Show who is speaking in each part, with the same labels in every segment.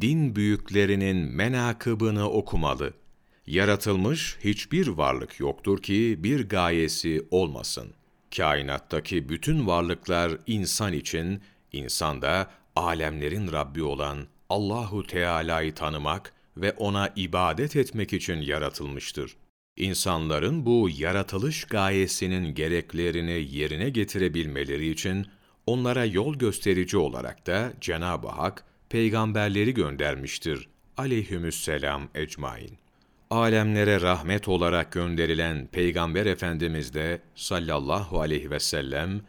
Speaker 1: din büyüklerinin menakıbını okumalı. Yaratılmış hiçbir varlık yoktur ki bir gayesi olmasın. Kainattaki bütün varlıklar insan için, insan da alemlerin Rabbi olan Allahu Teala'yı tanımak ve ona ibadet etmek için yaratılmıştır. İnsanların bu yaratılış gayesinin gereklerini yerine getirebilmeleri için onlara yol gösterici olarak da Cenab-ı Hak peygamberleri göndermiştir. Aleyhümüsselam ecmain. Alemlere rahmet olarak gönderilen Peygamber Efendimiz de sallallahu aleyhi ve sellem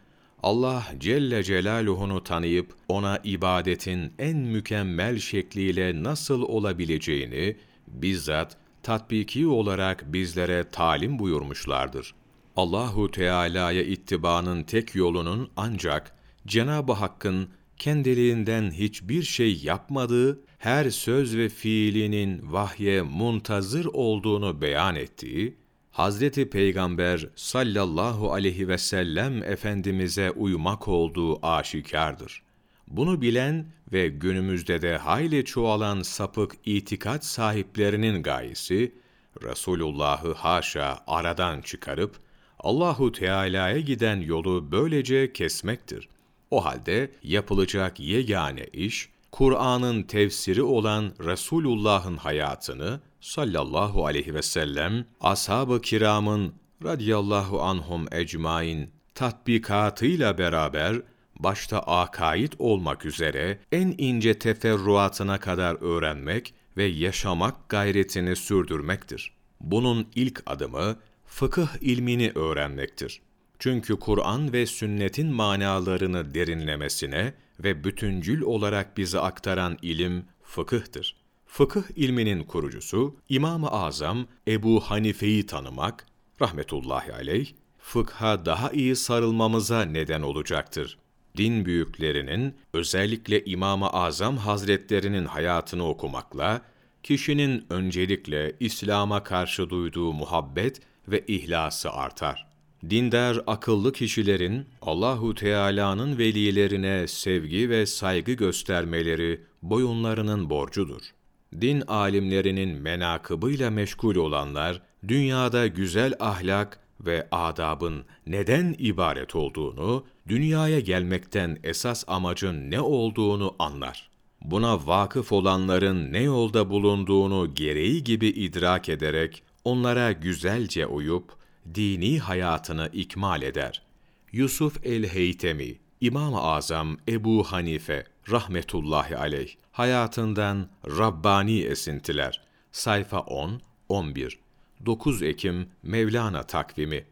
Speaker 1: Allah Celle Celaluhu'nu tanıyıp ona ibadetin en mükemmel şekliyle nasıl olabileceğini bizzat tatbiki olarak bizlere talim buyurmuşlardır. Allahu Teala'ya ittibanın tek yolunun ancak Cenab-ı Hakk'ın kendiliğinden hiçbir şey yapmadığı, her söz ve fiilinin vahye muntazır olduğunu beyan ettiği, Hazreti Peygamber sallallahu aleyhi ve sellem Efendimiz'e uymak olduğu aşikardır. Bunu bilen ve günümüzde de hayli çoğalan sapık itikat sahiplerinin gayesi, Resulullah'ı haşa aradan çıkarıp, Allahu Teala'ya giden yolu böylece kesmektir. O halde yapılacak yegane iş, Kur'an'ın tefsiri olan Resulullah'ın hayatını sallallahu aleyhi ve sellem, ashab-ı kiramın radiyallahu anhum ecmain tatbikatıyla beraber başta akaid olmak üzere en ince teferruatına kadar öğrenmek ve yaşamak gayretini sürdürmektir. Bunun ilk adımı fıkıh ilmini öğrenmektir. Çünkü Kur'an ve sünnetin manalarını derinlemesine ve bütüncül olarak bize aktaran ilim fıkıhtır. Fıkıh ilminin kurucusu İmam-ı Azam Ebu Hanife'yi tanımak, rahmetullahi aleyh, fıkha daha iyi sarılmamıza neden olacaktır. Din büyüklerinin, özellikle İmam-ı Azam Hazretlerinin hayatını okumakla, kişinin öncelikle İslam'a karşı duyduğu muhabbet ve ihlası artar. Dindar akıllı kişilerin Allahu Teala'nın velilerine sevgi ve saygı göstermeleri boyunlarının borcudur. Din alimlerinin menakıbıyla meşgul olanlar dünyada güzel ahlak ve adabın neden ibaret olduğunu, dünyaya gelmekten esas amacın ne olduğunu anlar. Buna vakıf olanların ne yolda bulunduğunu gereği gibi idrak ederek onlara güzelce uyup dini hayatını ikmal eder. Yusuf el-Heytemi, İmam-ı Azam Ebu Hanife rahmetullahi aleyh hayatından Rabbani esintiler. Sayfa 10 11 9 Ekim Mevlana takvimi